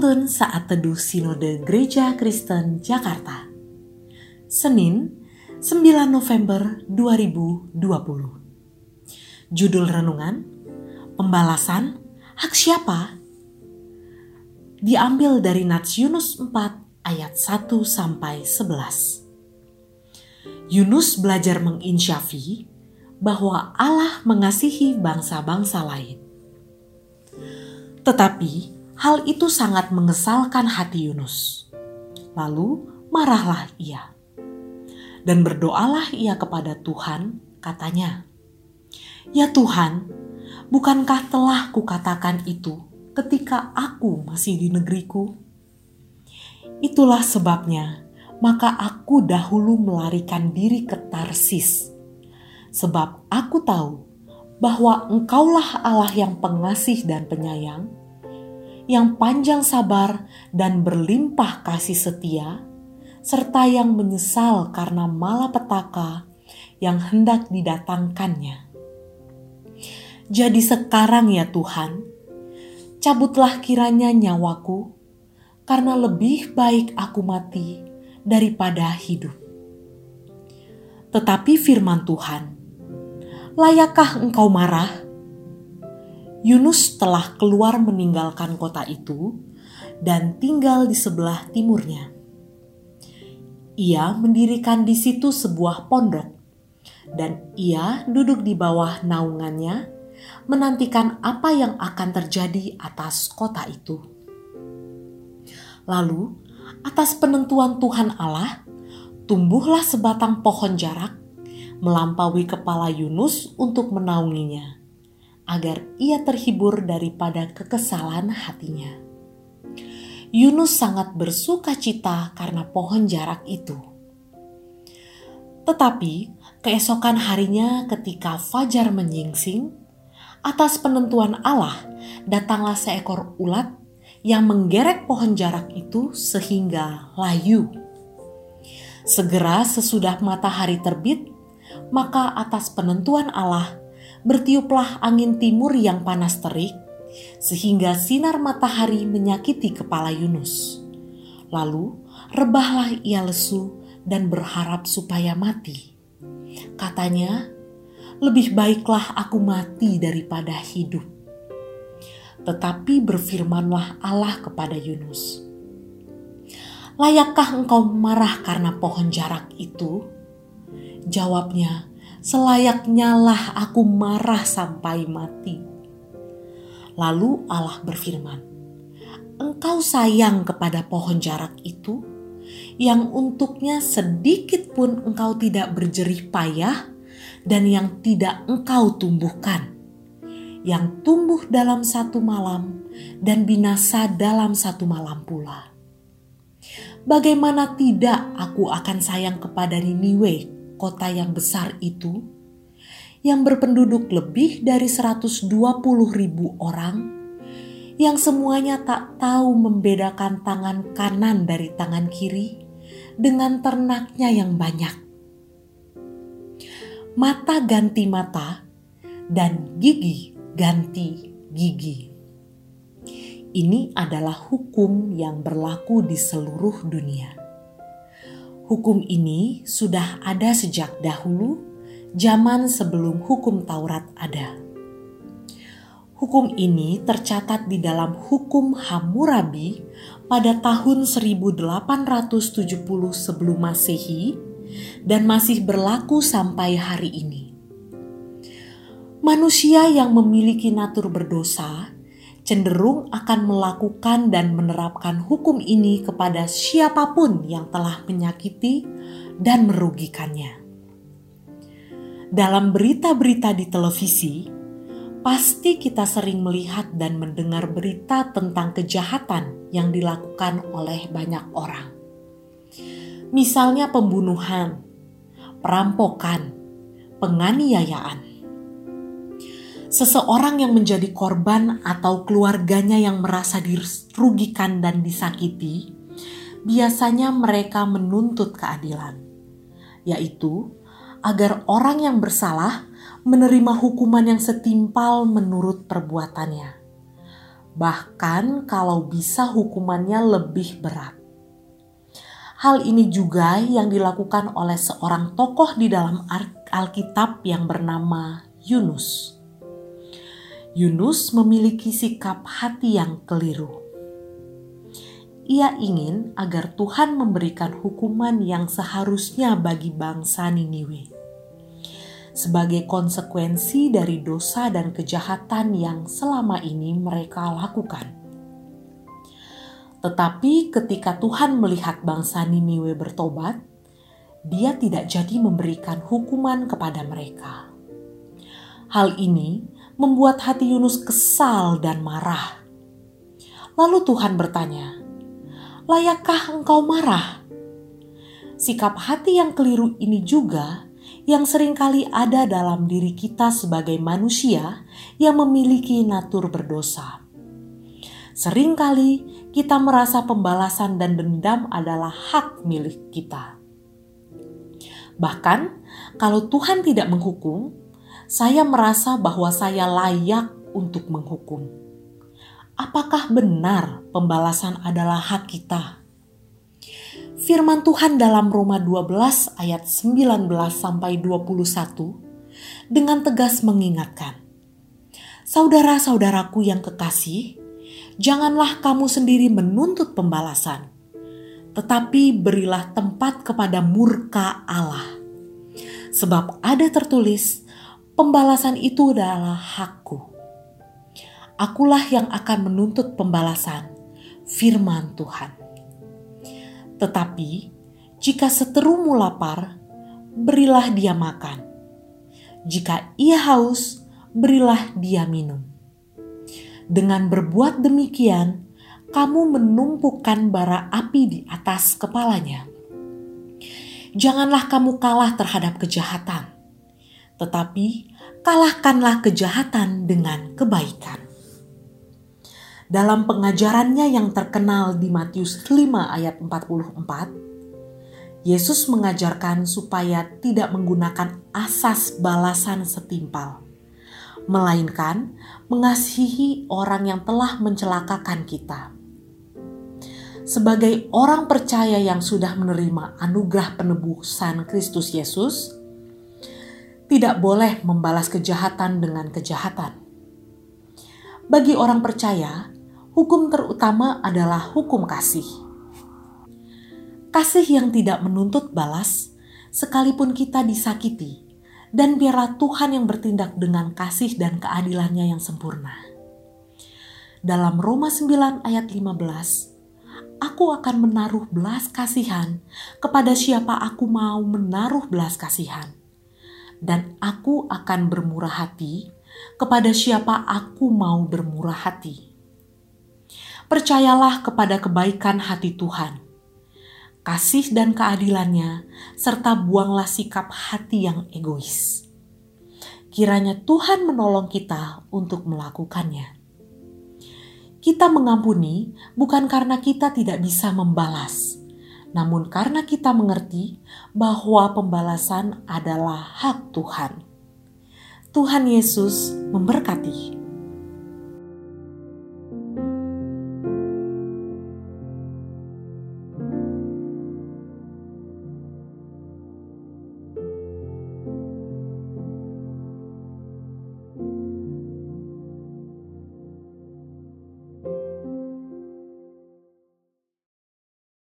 Penuntun Saat Teduh Sinode Gereja Kristen Jakarta Senin 9 November 2020 Judul Renungan Pembalasan Hak Siapa? Diambil dari Nats Yunus 4 ayat 1 sampai 11 Yunus belajar menginsyafi bahwa Allah mengasihi bangsa-bangsa lain. Tetapi Hal itu sangat mengesalkan hati Yunus. Lalu marahlah ia. Dan berdoalah ia kepada Tuhan, katanya, Ya Tuhan, bukankah telah kukatakan itu ketika aku masih di negeriku? Itulah sebabnya, maka aku dahulu melarikan diri ke Tarsis. Sebab aku tahu bahwa engkaulah Allah yang pengasih dan penyayang, yang panjang sabar dan berlimpah kasih setia, serta yang menyesal karena malapetaka yang hendak didatangkannya. Jadi sekarang ya Tuhan, cabutlah kiranya nyawaku, karena lebih baik aku mati daripada hidup. Tetapi firman Tuhan, layakkah engkau marah? Yunus telah keluar meninggalkan kota itu dan tinggal di sebelah timurnya. Ia mendirikan di situ sebuah pondok, dan ia duduk di bawah naungannya, menantikan apa yang akan terjadi atas kota itu. Lalu, atas penentuan Tuhan Allah, tumbuhlah sebatang pohon jarak melampaui kepala Yunus untuk menaunginya agar ia terhibur daripada kekesalan hatinya. Yunus sangat bersuka cita karena pohon jarak itu. Tetapi keesokan harinya ketika fajar menyingsing, atas penentuan Allah datanglah seekor ulat yang menggerek pohon jarak itu sehingga layu. Segera sesudah matahari terbit, maka atas penentuan Allah bertiuplah angin timur yang panas terik, sehingga sinar matahari menyakiti kepala Yunus. Lalu rebahlah ia lesu dan berharap supaya mati. Katanya, lebih baiklah aku mati daripada hidup. Tetapi berfirmanlah Allah kepada Yunus, Layakkah engkau marah karena pohon jarak itu? Jawabnya, selayaknya lah aku marah sampai mati. Lalu Allah berfirman, Engkau sayang kepada pohon jarak itu, yang untuknya sedikit pun engkau tidak berjerih payah, dan yang tidak engkau tumbuhkan, yang tumbuh dalam satu malam dan binasa dalam satu malam pula. Bagaimana tidak aku akan sayang kepada Niniwe, kota yang besar itu, yang berpenduduk lebih dari 120 ribu orang, yang semuanya tak tahu membedakan tangan kanan dari tangan kiri dengan ternaknya yang banyak. Mata ganti mata dan gigi ganti gigi. Ini adalah hukum yang berlaku di seluruh dunia. Hukum ini sudah ada sejak dahulu, zaman sebelum hukum Taurat ada. Hukum ini tercatat di dalam Hukum Hammurabi pada tahun 1870 sebelum Masehi dan masih berlaku sampai hari ini. Manusia yang memiliki natur berdosa cenderung akan melakukan dan menerapkan hukum ini kepada siapa pun yang telah menyakiti dan merugikannya. Dalam berita-berita di televisi, pasti kita sering melihat dan mendengar berita tentang kejahatan yang dilakukan oleh banyak orang. Misalnya pembunuhan, perampokan, penganiayaan seseorang yang menjadi korban atau keluarganya yang merasa dirugikan dan disakiti, biasanya mereka menuntut keadilan, yaitu agar orang yang bersalah menerima hukuman yang setimpal menurut perbuatannya. bahkan kalau bisa hukumannya lebih berat. Hal ini juga yang dilakukan oleh seorang tokoh di dalam Alkitab yang bernama Yunus. Yunus memiliki sikap hati yang keliru. Ia ingin agar Tuhan memberikan hukuman yang seharusnya bagi bangsa Niniwe sebagai konsekuensi dari dosa dan kejahatan yang selama ini mereka lakukan. Tetapi ketika Tuhan melihat bangsa Niniwe bertobat, dia tidak jadi memberikan hukuman kepada mereka. Hal ini membuat hati Yunus kesal dan marah. Lalu Tuhan bertanya, "Layakkah engkau marah?" Sikap hati yang keliru ini juga yang sering kali ada dalam diri kita sebagai manusia yang memiliki natur berdosa. Seringkali kita merasa pembalasan dan dendam adalah hak milik kita. Bahkan, kalau Tuhan tidak menghukum, saya merasa bahwa saya layak untuk menghukum. Apakah benar pembalasan adalah hak kita? Firman Tuhan dalam Roma 12 ayat 19 sampai 21 dengan tegas mengingatkan, Saudara-saudaraku yang kekasih, janganlah kamu sendiri menuntut pembalasan, tetapi berilah tempat kepada murka Allah. Sebab ada tertulis, pembalasan itu adalah hakku. Akulah yang akan menuntut pembalasan, firman Tuhan. Tetapi jika seterumu lapar, berilah dia makan. Jika ia haus, berilah dia minum dengan berbuat demikian, kamu menumpukan bara api di atas kepalanya. Janganlah kamu kalah terhadap kejahatan, tetapi kalahkanlah kejahatan dengan kebaikan. Dalam pengajarannya yang terkenal di Matius 5 ayat 44, Yesus mengajarkan supaya tidak menggunakan asas balasan setimpal melainkan mengasihi orang yang telah mencelakakan kita. Sebagai orang percaya yang sudah menerima anugerah penebusan Kristus Yesus, tidak boleh membalas kejahatan dengan kejahatan. Bagi orang percaya, hukum terutama adalah hukum kasih. Kasih yang tidak menuntut balas, sekalipun kita disakiti, dan biarlah Tuhan yang bertindak dengan kasih dan keadilannya yang sempurna. Dalam Roma 9 ayat 15, aku akan menaruh belas kasihan kepada siapa aku mau menaruh belas kasihan. Dan aku akan bermurah hati kepada siapa aku mau bermurah hati. Percayalah kepada kebaikan hati Tuhan kasih dan keadilannya, serta buanglah sikap hati yang egois. Kiranya Tuhan menolong kita untuk melakukannya. Kita mengampuni bukan karena kita tidak bisa membalas, namun karena kita mengerti bahwa pembalasan adalah hak Tuhan. Tuhan Yesus memberkati.